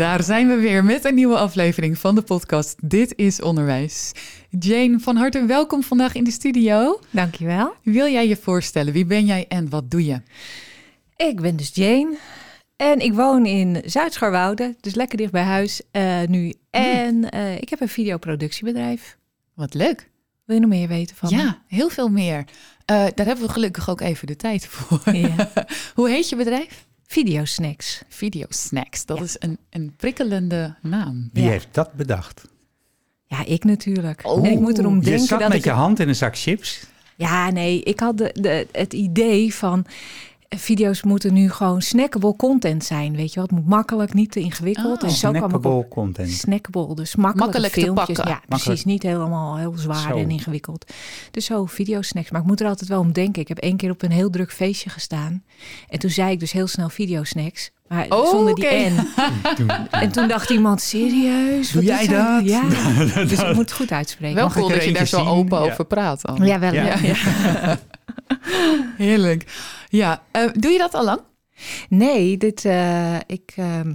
Daar zijn we weer met een nieuwe aflevering van de podcast Dit is Onderwijs. Jane, van harte welkom vandaag in de studio. Dankjewel. Wil jij je voorstellen? Wie ben jij en wat doe je? Ik ben dus Jane en ik woon in Zuid-Scharwoude, dus lekker dicht bij huis eh, nu. En eh, ik heb een videoproductiebedrijf. Wat leuk. Wil je nog meer weten van me? Ja, heel veel meer. Eh, daar hebben we gelukkig ook even de tijd voor. Ja. hoe heet je bedrijf? Videosnacks. Video Snacks. Dat Ja. is een, een prikkelende naam. Wie Ja. heeft dat bedacht? Ja, ik natuurlijk. Oh. en ik moet erom je denken zat dat met ik... je hand in een zak chips. Ja, nee, ik had de, de, het idee van... Video's moeten nu gewoon snackable content zijn, weet je wel. Het moet makkelijk, niet te ingewikkeld. Oh. Snackable content. snackable, dus makkelijke Makkelijk te filmpjes. pakken. Ja, precies. Makkelijk. Niet helemaal heel zwaar Zo. en ingewikkeld. Dus zo videosnacks. Maar ik moet er altijd wel om denken. Ik heb één keer op een heel druk feestje gestaan. En toen zei ik dus heel snel videosnacks. Maar Oh, zonder die oké. N. En toen dacht iemand, serieus? Doe Wat jij dat? Ja, dus ik moet het goed uitspreken. Wel cool dat je daar zo open Ja. over praat. Al. Ja, wel. Ja. Ja. Ja. Heerlijk. Ja, eh, doe je dat al lang? Nee, dit, eh, ik, ehm,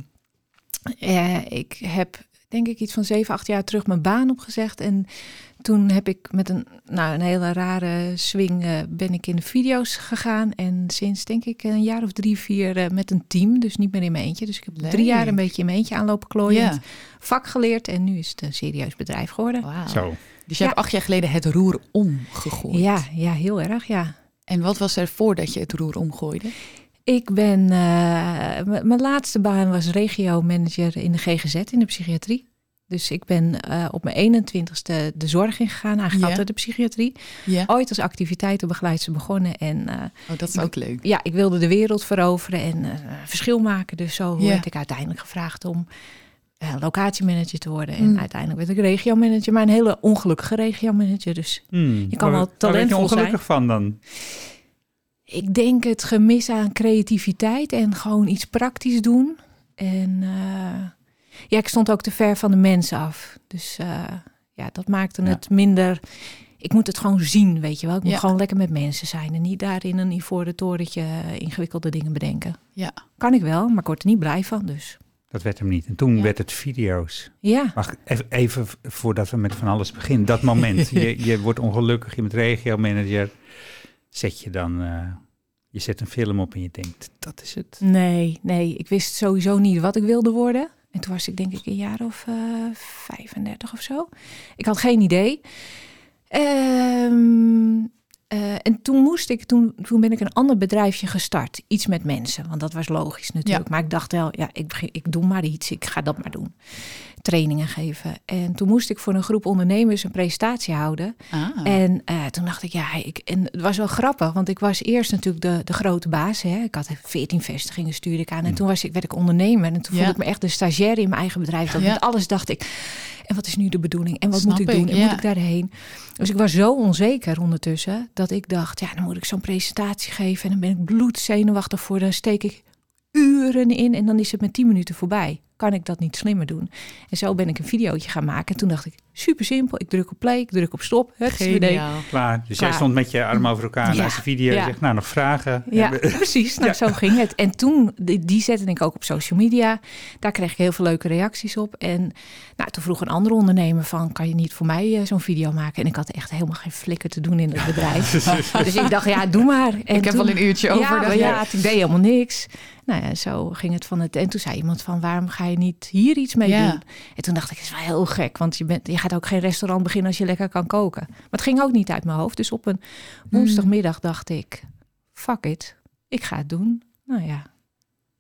eh, ik heb denk ik iets van zeven, acht jaar terug mijn baan opgezegd. En toen heb ik met een, nou, een hele rare swing eh, ben ik in de video's gegaan. En sinds denk ik een jaar of drie, vier eh, met een team. Dus niet meer in mijn eentje. Dus ik heb Leuk. drie jaar een beetje in mijn eentje aanlopen klooien. Ja. Vak geleerd en nu is het een serieus bedrijf geworden. Wauw. Zo. Dus je Ja. hebt acht jaar geleden het roer omgegooid. Ja, ja, heel erg, ja. En wat was er voordat je het roer omgooide? Ik ben, eh, mijn laatste baan was regio-manager in de GGZ in de psychiatrie. Dus ik ben eh, op mijn 21ste de zorg ingegaan, eigenlijk altijd de psychiatrie. Ja. Ooit als activiteitenbegeleidster begonnen. En eh, Oh, dat is ook leuk. ja, ik wilde de wereld veroveren en verschil maken. Dus zo werd ik uiteindelijk gevraagd om eh, locatiemanager te worden. En Mm. uiteindelijk werd ik regiomanager, maar een hele ongelukkige regiomanager. Dus Hmm. Je kan wel waar werd je talentvol ongelukkig van dan? Ik denk het gemis aan creativiteit en gewoon iets praktisch doen. En eh, ja, ik stond ook te ver van de mensen af. Dus eh, ja, dat maakte Ja. het minder. Ik moet het gewoon zien, weet je wel. Ik moet Ja. gewoon lekker met mensen zijn en niet daar in een ivoren torentje ingewikkelde dingen bedenken. Ja. Kan ik wel, maar ik word er niet blij van. Dus Dat werd hem niet. En toen Ja. werd het video's. ja, Wacht, even, voordat we met van alles beginnen. Dat moment. je, je wordt ongelukkig, je bent regiomanager. Zet je dan... eh, je zet een film op en je denkt, dat is het. nee, nee. Ik wist sowieso niet wat ik wilde worden. En toen was ik denk ik een jaar of eh 35 of zo. Ik had geen idee. Ehm, eh, en toen moest ik, toen, toen ben ik een ander bedrijfje gestart. Iets met mensen, want dat was logisch natuurlijk. Maar ik dacht wel, ja, ik, ik doe maar iets, ik ga dat maar doen. Trainingen geven. En toen moest ik voor een groep ondernemers een presentatie houden. Ah. En eh, toen dacht ik, ja, ik, en het was wel grappig, want ik was eerst natuurlijk de, de grote baas. Hè. Ik had 14 vestigingen, stuurde ik aan. En toen was ik, werd ik ondernemer. En toen Ja. voelde ik me echt de stagiaire in mijn eigen bedrijf. Dat Ja. met alles dacht ik, en wat is nu de bedoeling? En wat Snap moet ik doen? En ja. moet ik daarheen? Dus ik was zo onzeker ondertussen, dat ik dacht, ja, dan moet ik zo'n presentatie geven. En dan ben ik bloedzenuwachtig voor. Dan steek ik uren in en dan is het met 10 minuten voorbij. Kan ik dat niet slimmer doen? En zo ben ik een videootje gaan maken. En toen dacht ik, super simpel. Ik druk op play, ik druk op stop. Het Geniaal. Klaar. Dus jij stond met je arm over elkaar Ja. naast de video. Ja. Je zegt, nou, nog vragen. Ja, Hebben- precies. Nou, zo ging het. En toen, die, die zette ik ook op social media. Daar kreeg ik heel veel leuke reacties op. En nou, toen vroeg een andere ondernemer van... kan je niet voor mij eh, zo'n video maken? En ik had echt helemaal geen flikker te doen in het bedrijf. dus ik dacht, ja, doe maar. En ik heb wel een uurtje over. Ja, dat ja, ik deed helemaal niks. Nou ja, zo ging het van het... En toen zei iemand van, waarom ga je niet hier iets mee Ja. doen? En toen dacht ik, het is wel heel gek. Want je, bent, je gaat ook geen restaurant beginnen als je lekker kan koken. Maar het ging ook niet uit mijn hoofd. Dus op een woensdagmiddag dacht ik, fuck it, ik ga het doen. Nou ja.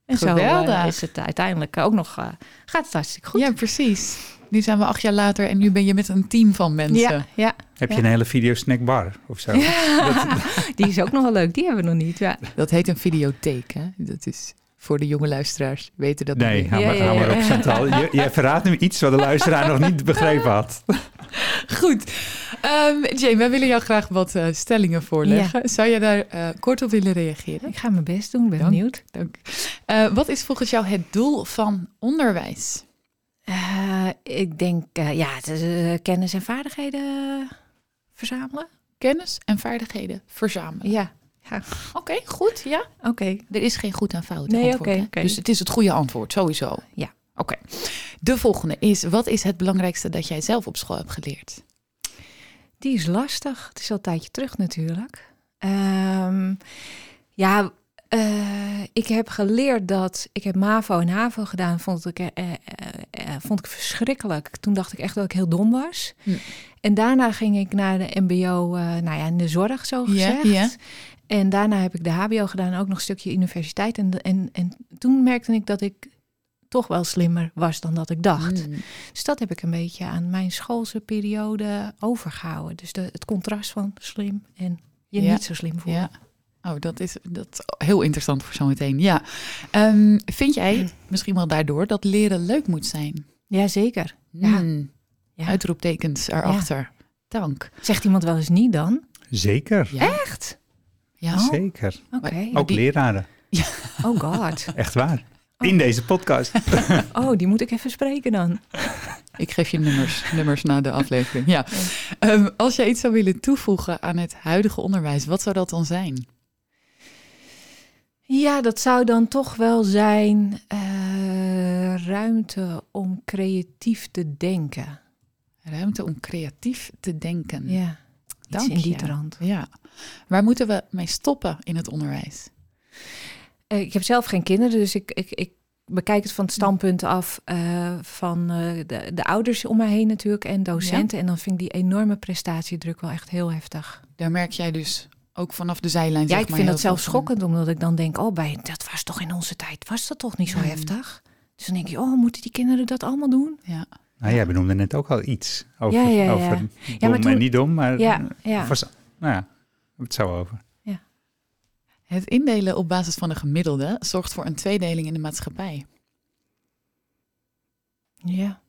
En zo eh, is het uiteindelijk ook nog, eh, gaat het hartstikke goed. Ja, precies. Nu zijn we acht jaar later en nu ben je met een team van mensen. ja, ja. Heb je Ja. een hele videosnackbar of zo? die is ook nog wel leuk. Die hebben we nog niet. Ja. Dat heet een videotheek, hè? Dat is Voor de jonge luisteraars weten dat Nee, niet. hou, Ja, maar, ja, op Chantal. Je, jij verraadt nu iets wat de luisteraar nog niet begrepen had. Goed. Ehm, Jane, wij willen jou graag wat eh, stellingen voorleggen. Zou jij daar eh, kort op willen reageren? Ik ga mijn best doen, ben Dank. benieuwd. Dank. Eh, wat is volgens jou het doel van onderwijs? Eh, ik denk, eh, ja, het is, kennis en vaardigheden verzamelen. Kennis en vaardigheden verzamelen. Ja, Oké, goed. Ja. oké. Er is geen goed en fout Nee, antwoord. oké. Dus het is het goede antwoord, sowieso. Ja. Oké. De volgende is, wat is het belangrijkste dat jij zelf op school hebt geleerd? Die is lastig. Het is al een tijdje terug natuurlijk. Ehm, ja, eh, ik heb geleerd dat... Ik heb MAVO en HAVO gedaan, vond ik, eh, eh, vond ik verschrikkelijk. Toen dacht ik echt dat ik heel dom was. Hm. En daarna ging ik naar de mbo, nou ja, in de zorg zo gezegd. ja. En daarna heb ik de hbo gedaan, ook nog een stukje universiteit. En, en, en toen merkte ik dat ik toch wel slimmer was dan dat ik dacht. Mm. Dus dat heb ik een beetje aan mijn schoolse periode overgehouden. Dus de, het contrast van slim en je Ja, niet zo slim voelen. Ja. Oh, dat is, dat is heel interessant voor zometeen. Ja. Ehm, vind jij, misschien wel daardoor, dat leren leuk moet zijn? Ja, zeker. Ja. Mm. Ja. Uitroeptekens erachter. Dank. Zegt iemand wel eens niet dan? Zeker, Ja. Echt? Ja. Oh. zeker. Ook die- leraren, Oh god. echt waar. In deze podcast. Oh, die moet ik even spreken dan. Ik geef je nummers, nummers na de aflevering. Ja. Ehm, als jij iets zou willen toevoegen aan het huidige onderwijs, wat zou dat dan zijn? Ja, dat zou dan toch wel zijn eh, ruimte om creatief te denken. Ruimte om creatief te denken. Ja, Dank in die trant. Ja. Waar moeten we mee stoppen in het onderwijs? Eh, ik heb zelf geen kinderen, dus ik, ik, ik bekijk het van het standpunt af eh, van eh, de, de ouders om mij heen natuurlijk en docenten. En dan vind ik die enorme prestatiedruk wel echt heel heftig. Daar merk jij dus ook vanaf de zijlijn. Ja, zeg ik maar, vind dat zelf schokkend, omdat ik dan denk, oh, bij, dat was toch in onze tijd, was dat toch niet zo Mm. heftig? Dus dan denk je, oh, moeten die kinderen dat allemaal doen? Ja. Nou, jij benoemde net ook al iets over, Ja, ja, ja. over dom Ja, maar toen- en niet dom, maar Ja, ja. Was, nou ja, het zou over. Het indelen op basis van een gemiddelde zorgt voor een tweedeling in de maatschappij. Ja.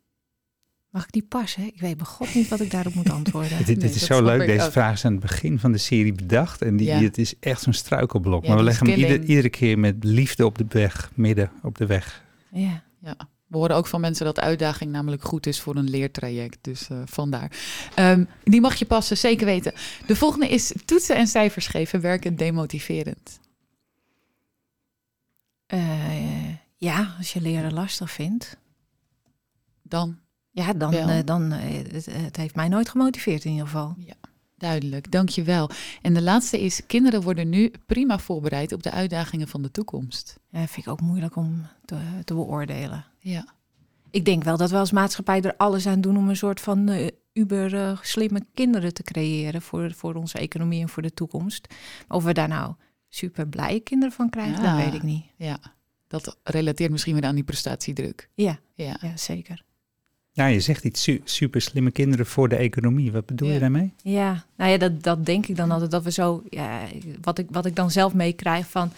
Mag ik die passen? Ik weet bij god niet wat ik daarop moet antwoorden. Dit, dit Nee, is zo leuk. Deze ook. vraag is aan het begin van de serie bedacht. En die, Ja. het is echt zo'n struikelblok. Ja, maar we leggen hem ieder, iedere keer met liefde op de weg, midden op de weg. Ja. Ja. We horen ook van mensen dat uitdaging namelijk goed is voor een leertraject. Dus eh, vandaar. Ehm, die mag je passen, zeker weten. De volgende is toetsen en cijfers geven werken demotiverend. Eh, ja, als je leren lastig vindt. Dan Ja, dan, eh, dan eh, het, het heeft mij nooit gemotiveerd in ieder geval. Duidelijk, dankjewel. En de laatste is, kinderen worden nu prima voorbereid op de uitdagingen van de toekomst. Ja, vind ik ook moeilijk om te, te beoordelen. Ja, Ik denk wel dat we als maatschappij er alles aan doen om een soort van eh, uber eh, slimme kinderen te creëren voor, voor onze economie en voor de toekomst. Of we daar nou super blije kinderen van krijgen, Ja. dat weet ik niet. ja. Dat relateert misschien weer aan die prestatiedruk. Ja, Ja. ja zeker. Ja, je zegt iets su- super slimme kinderen voor de economie. Wat bedoel Ja. je daarmee? Ja, nou ja, dat, dat denk ik dan altijd. Dat we zo, ja, wat ik, wat ik dan zelf meekrijg van.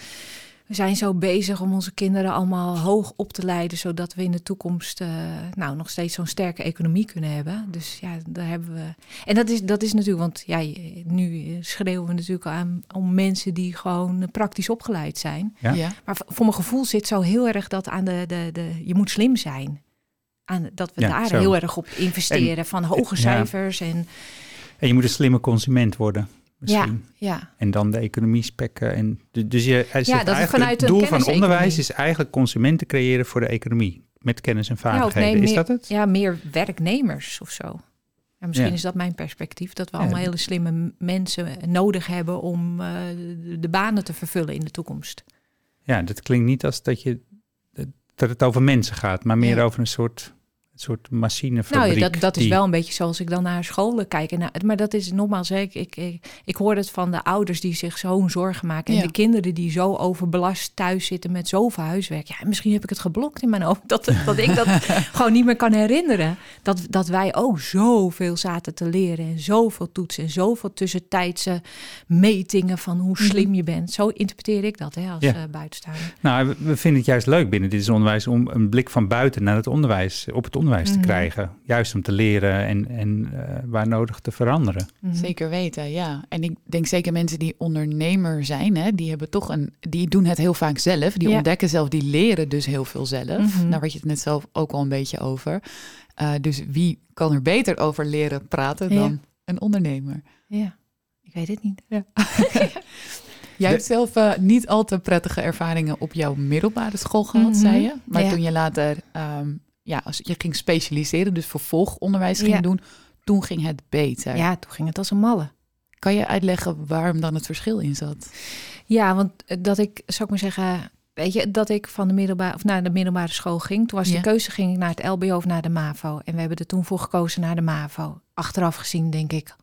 We zijn zo bezig om onze kinderen allemaal hoog op te leiden, zodat we in de toekomst eh, nou, nog steeds zo'n sterke economie kunnen hebben. Dus ja, daar hebben we. En dat is, dat is natuurlijk, want ja, nu schreeuwen we natuurlijk aan om mensen die gewoon praktisch opgeleid zijn. Ja. ja. Maar voor mijn gevoel zit zo heel erg dat aan de, de, de je moet slim zijn. Aan, dat we Ja, daar zo. heel erg op investeren, van hoge ja. cijfers en En je moet een slimme consument worden. Misschien. ja. En dan de economie spekken. En dus je, hij zegt dat eigenlijk vanuit het doel van onderwijs is eigenlijk consumenten creëren voor de economie. Met kennis en Ja, vaardigheden. nee, is meer- dat het? Ja, meer werknemers of zo. Ja, misschien Ja. is dat mijn perspectief. Dat we Ja. allemaal hele slimme mensen nodig hebben om eh, de, banen te vervullen in de toekomst. Ja, dat klinkt niet als dat, je, dat het over mensen gaat, maar meer Ja. over een soort soort machinefabriek. Nou, ja, dat, dat is die- wel een beetje zoals ik dan naar scholen kijk. En, nou, maar dat is nogmaals, hè, ik, ik, ik, ik hoor het van de ouders die zich zo'n zorgen maken. En Ja. de kinderen die zo overbelast thuis zitten met zoveel huiswerk. Ja, misschien heb ik het geblokt in mijn hoofd. Dat, dat ik dat gewoon niet meer kan herinneren. Dat, dat wij ook zoveel zaten te leren. En zoveel toetsen. En zoveel tussentijdse metingen van hoe slim je bent. Zo interpreteer ik dat hè, als Ja. eh, buitenstaander. Nou, we, we vinden het juist leuk binnen dit is onderwijs om een blik van buiten naar het onderwijs, op het onderwijs te Mhm. krijgen. Juist om te leren en, en eh, waar nodig te veranderen. Mhm. Zeker weten, ja. En ik denk zeker mensen die ondernemer zijn, hè, die hebben toch een, die doen het heel vaak zelf. Die Ja. ontdekken zelf, die leren dus heel veel zelf. Mhm. Daar had je het net zelf ook al een beetje over. Uh, dus wie kan er beter over leren praten Ja. dan een ondernemer? Ja, ik weet het niet. Ja. Jij hebt zelf uh, niet al te prettige ervaringen op jouw middelbare school gehad, Mhm. zei je. Maar Ja. toen je later, um, ja, als je ging specialiseren, dus vervolgonderwijs ging Ja. doen, toen ging het beter. ja, toen ging het als een malle. Kan je uitleggen waarom dan het verschil in zat? Ja, want eh, dat ik, zou ik maar zeggen, weet je, dat ik van de middelbare of naar de middelbare school ging. Toen was Ja. de keuze ging ik naar het LBO of naar de MAVO. En we hebben er toen voor gekozen naar de MAVO. Achteraf gezien denk ik,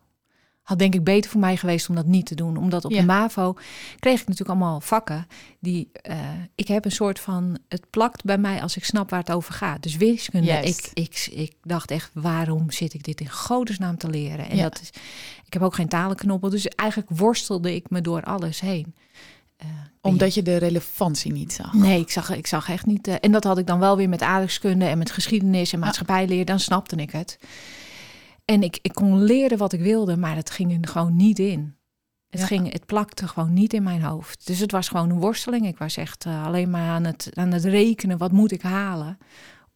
had denk ik beter voor mij geweest om dat niet te doen, omdat op Ja. de MAVO kreeg ik natuurlijk allemaal vakken die eh, ik heb een soort van het plakt bij mij als ik snap waar het over gaat. Dus wiskunde, Juist. ik, ik, ik dacht echt, waarom zit ik dit in godesnaam te leren? En Ja. dat is, ik heb ook geen talenknobbel, dus eigenlijk worstelde ik me door alles heen. Eh, Omdat je de relevantie niet zag. Nee, ik zag, ik zag echt niet. eh, en dat had ik dan wel weer met aardrijkskunde en met geschiedenis en maatschappijleer. Dan snapte ik het. En ik, ik kon leren wat ik wilde, maar het ging er gewoon niet in. Het, Ja. ging, het plakte gewoon niet in mijn hoofd. Dus het was gewoon een worsteling. Ik was echt eh, alleen maar aan het, aan het rekenen. Wat moet ik halen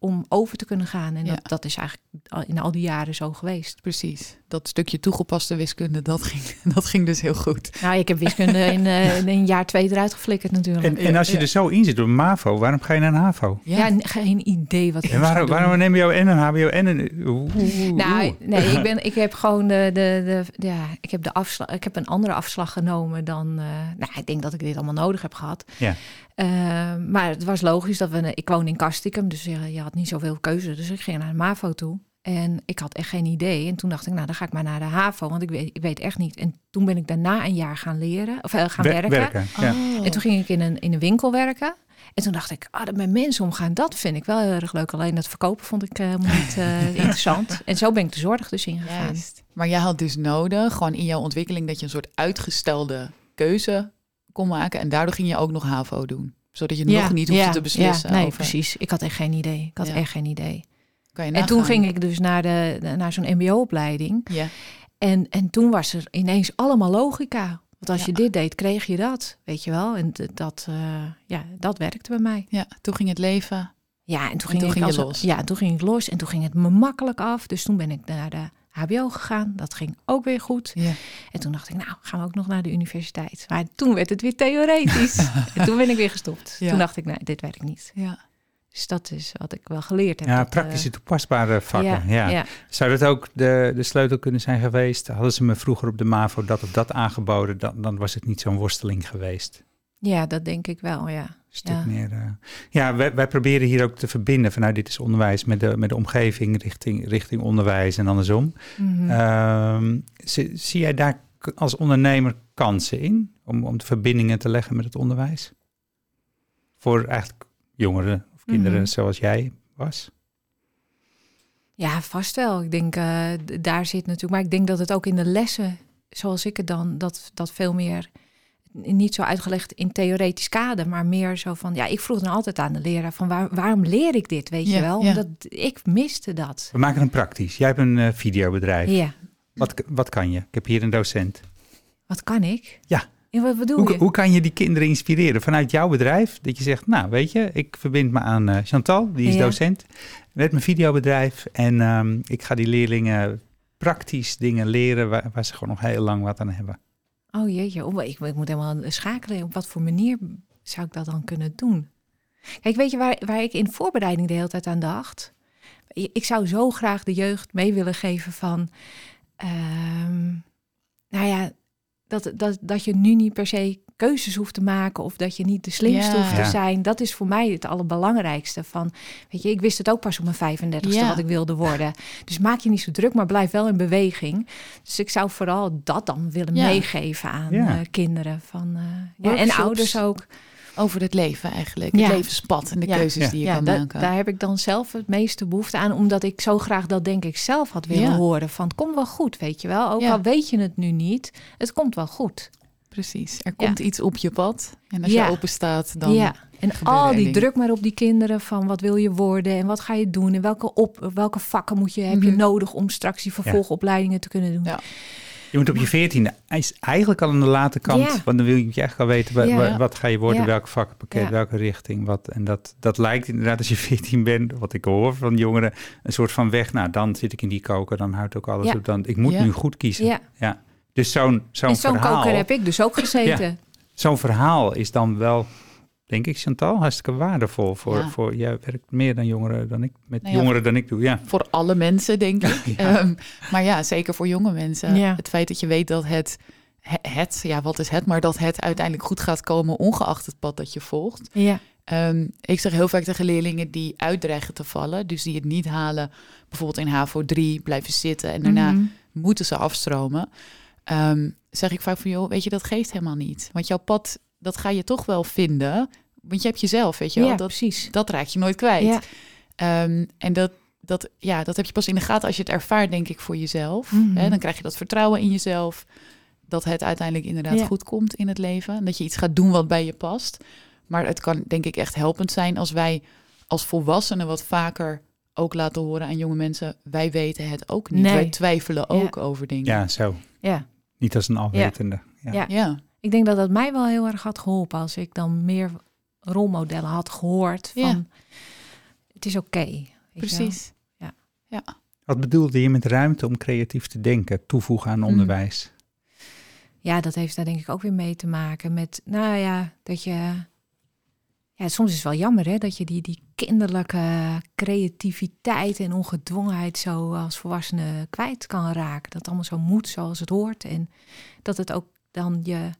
om over te kunnen gaan? En Ja. dat, dat is eigenlijk al- in al die jaren zo geweest. Precies. Dat stukje toegepaste wiskunde, dat ging, dat ging dus heel goed. Nou, ik heb wiskunde in, eh, in een jaar twee eruit geflikkerd natuurlijk. En, en als je ja. er zo in zit door een MAVO, waarom ga je naar een HAVO? ja, geen idee wat ik En waarom, doen. waarom neem je een HBO en een... Oeh, oeh, Nou, oeh. nee, ik, ben, ik heb gewoon de, de, de, ja, ik heb de afslag, ik heb een andere afslag genomen dan, eh, nou, ik denk dat ik dit allemaal nodig heb gehad. Ja. Eh, maar het was logisch dat we, ik woon in Kastikum, dus je, je had niet zoveel keuze. Dus ik ging naar de MAVO toe en ik had echt geen idee. En toen dacht ik, nou, dan ga ik maar naar de HAVO, want ik weet, ik weet echt niet. En toen ben ik daarna een jaar gaan leren, of eh, gaan Wer- werken. ja. Oh. En toen ging ik in een, in een winkel werken. En toen dacht ik, ah, dat met mensen omgaan, dat vind ik wel heel erg leuk. Alleen dat verkopen vond ik eh, helemaal niet eh, interessant. En zo ben ik de zorg dus ingegaan. Juist. Maar jij had dus nodig, gewoon in jouw ontwikkeling, dat je een soort uitgestelde keuze kon maken. En daardoor ging je ook nog HAVO doen. Zodat je nog niet hoefde te beslissen Ja, nee, over... precies. Ik had echt geen idee. Ik had echt geen idee. Kan je En toen ging ik dus naar, de, naar zo'n mbo-opleiding. Ja, En, en toen was er ineens allemaal logica. Want als Ja. je dit deed, kreeg je dat. Weet je wel? En dat, eh, ja, dat werkte bij mij. ja, toen ging het leven. Ja, en toen En ging, toen ik ging je als- los. Ja, en toen ging ik los en toen ging het me makkelijk af. Dus toen ben ik naar de HBO gegaan. Dat ging ook weer goed. Ja. En toen dacht ik, nou, gaan we ook nog naar de universiteit. Maar toen werd het weer theoretisch. en toen ben ik weer gestopt. Ja. Toen dacht ik, nee, dit werkt niet. ja. Dus dat is wat ik wel geleerd heb. Ja, Dat, eh, praktische toepasbare vakken. Ja. Zou dat ook de, de sleutel kunnen zijn geweest? Hadden ze me vroeger op de MAVO dat of dat aangeboden, dan, dan was het niet zo'n worsteling geweest. Ja, dat denk ik wel, ja. Een stuk Ja. meer. eh, ja, wij, wij proberen hier ook te verbinden vanuit dit is onderwijs met de, met de omgeving richting, richting onderwijs en andersom. Mhm. Ehm, zie, zie jij daar als ondernemer kansen in om, om de verbindingen te leggen met het onderwijs? Voor eigenlijk jongeren of kinderen Mhm. zoals jij was? Ja, vast wel. Ik denk, eh, daar zit natuurlijk... Maar ik denk dat het ook in de lessen, zoals ik het dan... dat, dat veel meer niet zo uitgelegd in theoretisch kader... maar meer zo van... Ja, ik vroeg dan altijd aan de leraar van... Waar, waarom leer ik dit, weet Ja, je wel? ja. Omdat ik miste dat. We maken het praktisch. Jij hebt een eh, videobedrijf. Ja, Wat, wat kan je? Ik heb hier een docent. wat kan ik? Ja. En wat bedoel Hoe, je? hoe kan je die kinderen inspireren vanuit jouw bedrijf? Dat je zegt, nou weet je, ik verbind me aan eh, Chantal, die is Ja. docent. Met mijn videobedrijf. En ehm, ik ga die leerlingen praktisch dingen leren waar, waar ze gewoon nog heel lang wat aan hebben. Oh jeetje, oh, ik, ik moet helemaal schakelen. Op wat voor manier zou ik dat dan kunnen doen? Kijk, weet je waar, waar ik in voorbereiding de hele tijd aan dacht? Ik zou zo graag de jeugd mee willen geven van... ehm, nou ja, dat, dat, dat je nu niet per se keuzes hoeft te maken of dat je niet de slimste Ja. hoeft te Ja. zijn. Dat is voor mij het allerbelangrijkste. Van, weet je, ik wist het ook pas op mijn 35ste Ja. wat ik wilde worden. Dus maak je niet zo druk, maar blijf wel in beweging. Dus ik zou vooral dat dan willen Ja. meegeven aan Ja. eh, kinderen. Van, eh, ja, en ouders ook. Over het leven eigenlijk. Het Ja. levenspad en de Ja. keuzes Ja. die je Ja, kan da- maken. daar heb ik dan zelf het meeste behoefte aan. Omdat ik zo graag dat denk ik zelf had willen Ja. horen. Van het komt wel goed, weet je wel. Ook Ja. al weet je het nu niet, het komt wel goed. Precies. Er komt iets op je pad. En als Ja. je open staat, dan... ja. En al die druk maar op die kinderen van wat wil je worden en wat ga je doen en welke, op, welke vakken moet je, heb je Mhm. nodig om straks die vervolgopleidingen te kunnen doen. Ja. Je moet op je veertiende is eigenlijk al aan de late kant, Ja. want dan wil je echt al weten wa- Ja. wa- wat ga je worden, Ja. welk vakpakket, Ja. welke richting, wat. En dat, dat lijkt inderdaad als je veertien bent, wat ik hoor van jongeren, een soort van weg. Nou, dan zit ik in die koker, dan houdt ook alles Ja. op. Dan, ik moet Ja. nu goed kiezen. Ja. Dus zo'n zo'n en zo'n verhaal, koker heb ik dus ook gezeten. zo'n verhaal is dan wel, denk ik, Chantal, hartstikke waardevol voor, Ja. voor jij werkt meer dan jongeren dan ik, met Nou ja. jongeren dan ik doe. Ja. Voor alle mensen, denk ik. Ehm, maar ja, zeker voor jonge mensen. Ja. Het feit dat je weet dat het, he- het, ja, wat is het, maar dat het uiteindelijk goed gaat komen, ongeacht het pad dat je volgt. Ja. Ehm, ik zeg heel vaak tegen leerlingen die uitdreigen te vallen, dus die het niet halen, bijvoorbeeld in HAVO 3, blijven zitten en daarna Mhm. moeten ze afstromen. Ehm, zeg ik vaak van, joh, weet je, dat geeft helemaal niet. Want jouw pad, dat ga je toch wel vinden, want je hebt jezelf, weet je wel. Ja, dat, precies. dat raak je nooit kwijt. Ja. Ehm, en dat, dat, ja, dat heb je pas in de gaten als je het ervaart, denk ik, voor jezelf. Hè, dan krijg je dat vertrouwen in jezelf. Dat het uiteindelijk inderdaad Ja. goed komt in het leven. En dat je iets gaat doen wat bij je past. Maar het kan denk ik echt helpend zijn als wij als volwassenen wat vaker ook laten horen aan jonge mensen. Wij weten het ook niet. Nee. Wij twijfelen ook over dingen. ja, zo. Ja. Niet als een alwetende. Ja. Ja. ja. Ik denk dat dat mij wel heel erg had geholpen als ik dan meer rolmodellen had gehoord van Ja. het is oké. weet je wel. precies. Wat bedoelde je met ruimte om creatief te denken, toevoegen aan Mm. onderwijs? Ja, dat heeft daar denk ik ook weer mee te maken met, nou ja, dat je. Ja, soms is het wel jammer hè, dat je die, die kinderlijke creativiteit en ongedwongenheid zo als volwassene kwijt kan raken. Dat het allemaal zo moet zoals het hoort. En dat het ook dan je,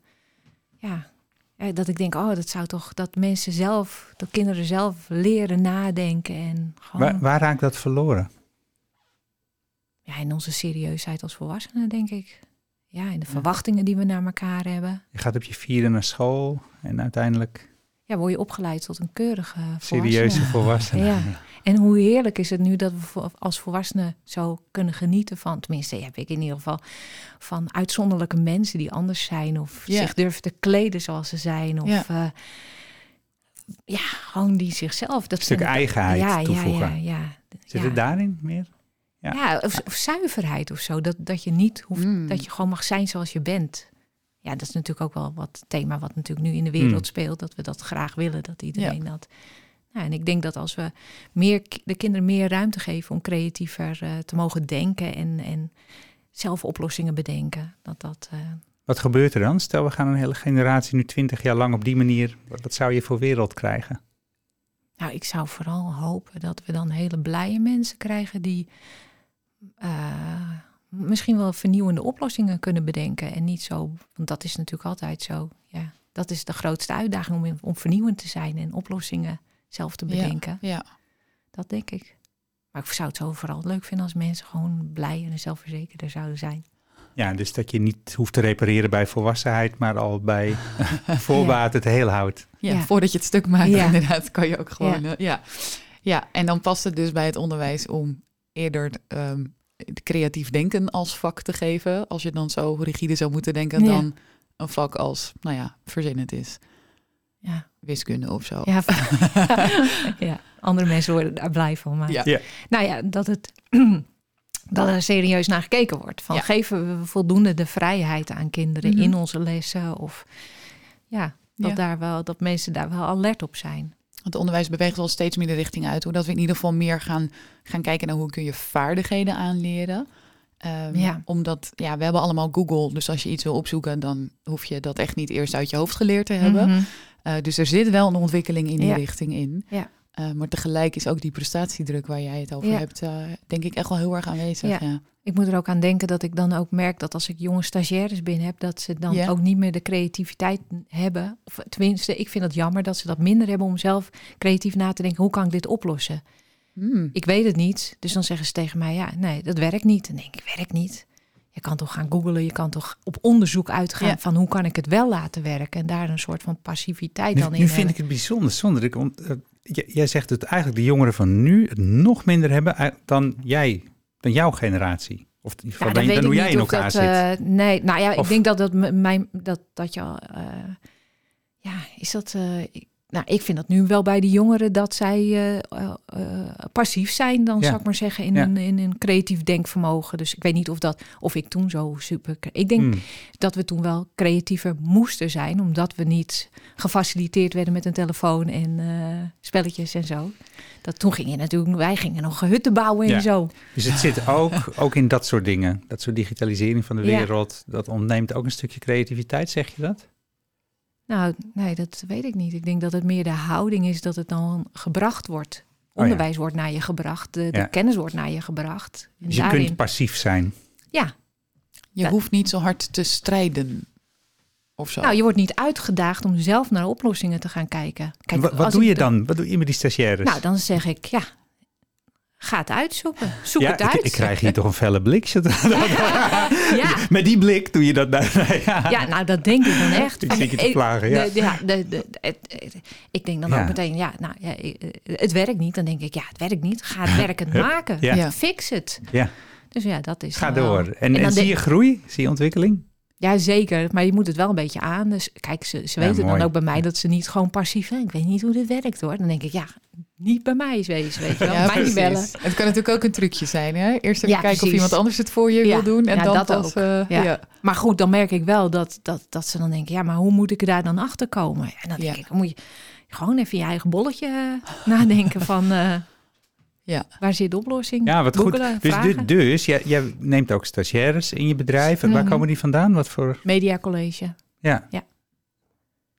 ja, ja, dat ik denk, oh, dat zou toch, dat mensen zelf, dat kinderen zelf leren nadenken en gewoon, Waar, waar raakt dat verloren? ja, in onze serieusheid als volwassenen, denk ik. Ja, in de verwachtingen die we naar elkaar hebben. Je gaat op je vierde naar school en uiteindelijk ja, word je opgeleid tot een keurige volwassene. serieuze volwassenen. Ja. En hoe heerlijk is het nu dat we als volwassenen zo kunnen genieten van, tenminste heb ik in ieder geval, van uitzonderlijke mensen die anders zijn of Ja. zich durven te kleden zoals ze zijn. Of Ja. ja, ja gewoon die zichzelf. Dat Een stuk eigenheid ja, toevoegen. Ja, ja, Zit het daarin meer? Ja. Ja, of, of zuiverheid of zo. Dat, dat je niet hoeft, Mm. dat je gewoon mag zijn zoals je bent. Ja, dat is natuurlijk ook wel wat thema wat natuurlijk nu in de wereld Mm. speelt. Dat we dat graag willen, dat iedereen dat. Nou, en ik denk dat als we meer, de kinderen meer ruimte geven om creatiever eh, te mogen denken en, en zelf oplossingen bedenken, dat dat. eh, Wat gebeurt er dan? Stel, we gaan een hele generatie nu twintig jaar lang op die manier. Wat wat zou je voor wereld krijgen? Nou, ik zou vooral hopen dat we dan hele blije mensen krijgen die eh, misschien wel vernieuwende oplossingen kunnen bedenken. En niet zo, want dat is natuurlijk altijd zo. Ja, dat is de grootste uitdaging om, om vernieuwend te zijn en oplossingen zelf te bedenken. Ja. Dat denk ik. Maar ik zou het zo vooral leuk vinden als mensen gewoon blij en zelfverzekerder zouden zijn. Ja, dus dat je niet hoeft te repareren bij volwassenheid, maar al bij voorbaat het heel houdt. Ja, Ja. voordat je het stuk maakt, Ja. inderdaad, kan je ook gewoon. Ja. ja. ja, en dan past het dus bij het onderwijs om eerder ehm, creatief denken als vak te geven. Als je dan zo rigide zou moeten denken, Ja. dan een vak als, nou ja, verzinnend is. Ja, Wiskunde of zo. ja, ja. andere mensen worden daar blij van. Maar Ja. Ja. nou ja, dat het dat er serieus naar gekeken wordt. Van Ja. geven we voldoende de vrijheid aan kinderen Mhm. in onze lessen? Of ja, dat, Ja. Daar wel, dat mensen daar wel alert op zijn. Het onderwijs beweegt wel steeds meer de richting uit. Hoe dat we in ieder geval meer gaan, gaan kijken naar hoe kun je vaardigheden aanleren. Ehm, Ja. Omdat, ja, we hebben allemaal Google. Dus als je iets wil opzoeken, dan hoef je dat echt niet eerst uit je hoofd geleerd te hebben. Mhm. Eh, dus er zit wel een ontwikkeling in die Ja. richting in. Ja. Eh, maar tegelijk is ook die prestatiedruk waar jij het over Ja. hebt, eh, denk ik echt wel heel erg aanwezig. Ja. Ja. Ik moet er ook aan denken dat ik dan ook merk dat als ik jonge stagiaires binnen heb, dat ze dan Ja. ook niet meer de creativiteit hebben. Of tenminste, ik vind het jammer dat ze dat minder hebben om zelf creatief na te denken. Hoe kan ik dit oplossen? Hmm. Ik weet het niet. Dus dan zeggen ze tegen mij, ja, nee, dat werkt niet. Dan denk ik, werkt niet. Je kan toch gaan googlen, je kan toch op onderzoek uitgaan Ja. van hoe kan ik het wel laten werken. En daar een soort van passiviteit Nu, dan in nu vind hebben. ik het bijzonder. Zonder, ik, eh, jij zegt dat eigenlijk de jongeren van nu het nog minder hebben eh, dan jij, dan jouw generatie. Of in ieder geval Ja, dan, dan weet dan hoe jij in elkaar dat, zit. eh, nee, nou ja, Of- ik denk dat dat mijn dat dat je al, eh, ja, is dat. eh, ik, nou, ik vind dat nu wel bij de jongeren dat zij eh, eh, eh, passief zijn, dan Ja. zou ik maar zeggen, in, Ja. een, in een creatief denkvermogen. Dus ik weet niet of dat of ik toen zo super. Ik denk Hmm. dat we toen wel creatiever moesten zijn, omdat we niet gefaciliteerd werden met een telefoon en spelletjes en zo. Dat toen ging je natuurlijk, wij gingen nog hutten bouwen en zo. Dus het zit ook, ook in dat soort dingen. Dat soort digitalisering van de wereld. Dat ontneemt ook een stukje creativiteit, zeg je dat? Nou, nee, dat weet ik niet. Ik denk dat het meer de houding is dat het dan gebracht wordt. ja. Onderwijs wordt naar je gebracht, de, de Ja. kennis wordt naar je gebracht. En Dus je daarin, kunt passief zijn. ja, Je hoeft niet zo hard te strijden. Of zo. nou, je wordt niet uitgedaagd om zelf naar oplossingen te gaan kijken. Kijk, Wa- wat doe je dan? Wat doe je met die stagiaires? Nou, dan zeg ik, ja, ga het uitzoeken. Zoek ja, het ik, uit. ik krijg hier toch een felle blik. ja. Met die blik doe je dat. nou, ja. ja, nou, dat denk ik dan echt. Ik zit je te Ik- plagen, ja. de- ja, de- de- het- het- ik denk dan ook meteen, ja, nou, ja, eh, het werkt niet. Dan denk ik, ja, het werkt niet. Ga het werkend maken. Ja. Fix het. Ja. Dus ja, dat is Ga door. En, zie denk- je groei? Zie je ontwikkeling? Ja, zeker. Maar je moet het wel een beetje aan. Dus kijk, ze, ze weten dan ook bij mij dat ze niet gewoon passief zijn. Ik weet niet hoe dit werkt hoor. Dan denk ik, ja, niet bij mij wezen, weet je wel. Ja, mij niet bellen. Het kan natuurlijk ook een trucje zijn. Hè? Eerst even Ja, kijken of iemand anders het voor je Ja. wil doen. En Ja, dan dat pas, ook. eh, Ja. ja. Maar goed, dan merk ik wel dat, dat, dat ze dan denken, ja, maar hoe moet ik er daar dan achter komen? En dan denk ik, dan moet je gewoon even je eigen bolletje eh, nadenken van eh, Ja. waar zit de oplossing? Ja, wat goed. Dus, vragen. du- dus jij, jij neemt ook stagiaires in je bedrijf. En waar Mhm. komen die vandaan? Wat voor... Media College. Ja. Ja.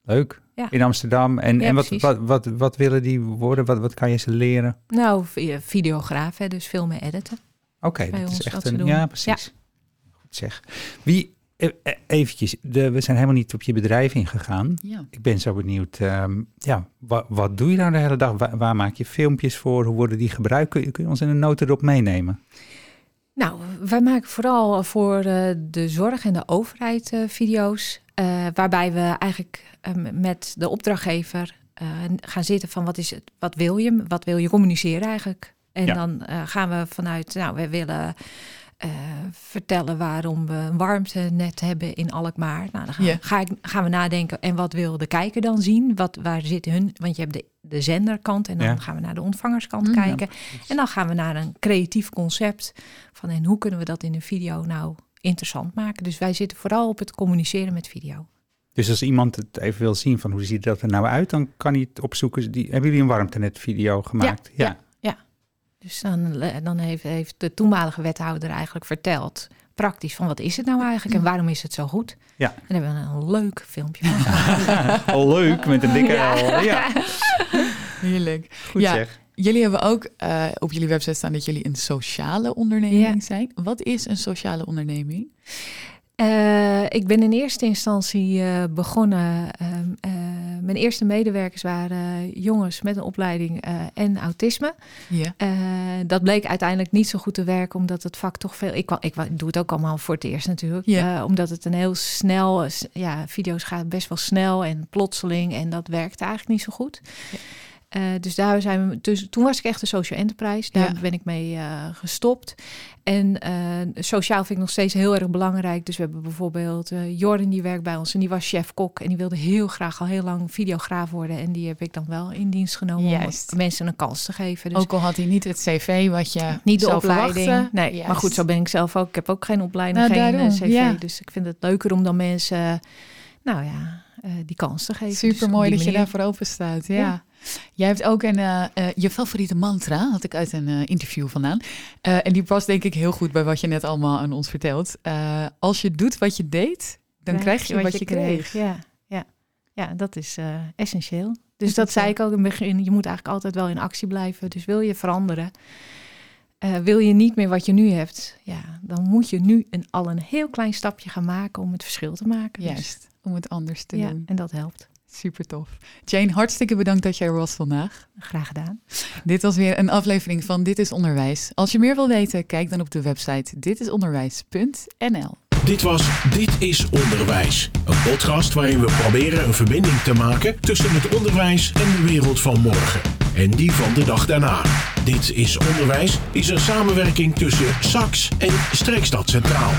Leuk. Ja. In Amsterdam. En, Ja, en wat, wat, wat, wat willen die worden? Wat, wat kan je ze leren? Nou, vi- videograaf, hè, dus filmen, editen. Oké, Bij dat ons is echt een... Ja, precies. Goed zeg. Wie... eh, eh, Eventjes, de, we zijn helemaal niet op je bedrijf ingegaan. Ja. Ik ben zo benieuwd, ehm, ja, wat, wat doe je nou de hele dag? Waar, waar maak je filmpjes voor? Hoe worden die gebruikt? Kun je, kun je ons in een erop meenemen? Nou, wij maken vooral voor eh, de zorg en de overheid eh, video's. Eh, waarbij we eigenlijk eh, met de opdrachtgever eh, gaan zitten van wat, is het, wat wil je? Wat wil je communiceren eigenlijk? En Ja. dan eh, gaan we vanuit, nou, we willen eh, vertellen waarom we een warmtenet hebben in Alkmaar. Nou, dan gaan, Ja. ga ik, gaan we nadenken, en wat wil de kijker dan zien? Wat, waar zit hun? Want je hebt de, de zenderkant en dan Ja. gaan we naar de ontvangerskant Mm, ja. kijken. En dan gaan we naar een creatief concept van en hoe kunnen we dat in een video nou interessant maken. Dus wij zitten vooral op het communiceren met video. Dus als iemand het even wil zien van hoe ziet dat er nou uit, dan kan hij het opzoeken. Die, hebben jullie een warmtenet video gemaakt? ja. Dus dan, dan heeft, heeft de toenmalige wethouder eigenlijk verteld, praktisch, van wat is het nou eigenlijk en waarom is het zo goed. Ja. En daar hebben we een leuk filmpje van gemaakt. Al leuk, met een dikke Ja. L. Ja, Heerlijk. goed Ja. zeg. Jullie hebben ook eh, op jullie website staan dat jullie een sociale onderneming Ja. zijn. Wat is een sociale onderneming? Eh, ik ben in eerste instantie eh, begonnen. ehm, eh, mijn eerste medewerkers waren jongens met een opleiding en autisme. Ja. Dat bleek uiteindelijk niet zo goed te werken, omdat het vak toch veel. Ik, ik, wa- doe het ook allemaal voor het eerst natuurlijk. Ja. Omdat het een heel snel. Ja, video's gaan best wel snel en plotseling. En dat werkte eigenlijk niet zo goed. Eh, dus daar zijn we. Dus toen was ik echt een social enterprise. Daar Ja. ben ik mee eh, gestopt. En eh, sociaal vind ik nog steeds heel erg belangrijk. Dus we hebben bijvoorbeeld Jorin die werkt bij ons en die was chef-kok. En die wilde heel graag al heel lang videograaf worden. En die heb ik dan wel in dienst genomen Juist. om mensen een kans te geven. Dus Ook al had hij niet het cv wat je niet de zou opleiding. verwachten. Nee, Juist. maar goed, zo ben ik zelf ook. Ik heb ook geen opleiding, Nou, geen daarom, cv. ja. Dus ik vind het leuker om dan mensen, nou ja, die kans te geven. Super mooi Dus dat je daarvoor open staat. Ja. Ja. Jij hebt ook een, eh, eh, je favoriete mantra, had ik uit een eh, interview vandaan. En die past denk ik heel goed bij wat je net allemaal aan ons vertelt. Als je doet wat je deed, dan krijg je wat je kreeg. Ja, ja. ja, dat is essentieel. Dus dat zei ik ook in het begin. Je moet eigenlijk altijd wel in actie blijven. Dus wil je veranderen, wil je niet meer wat je nu hebt, ja, dan moet je nu een, al een heel klein stapje gaan maken om het verschil te maken. Dus, Juist, om het anders te ja, doen. en dat helpt. Super tof. Jane, hartstikke bedankt dat jij er was vandaag. Graag gedaan. Dit was weer een aflevering van Dit is Onderwijs. Als je meer wil weten, kijk dan op de website ditisonderwijs.nl. Dit was Dit is Onderwijs. Een podcast waarin we proberen een verbinding te maken tussen het onderwijs en de wereld van morgen. En die van de dag daarna. Dit is Onderwijs is een samenwerking tussen SAX en Streekstad Centraal.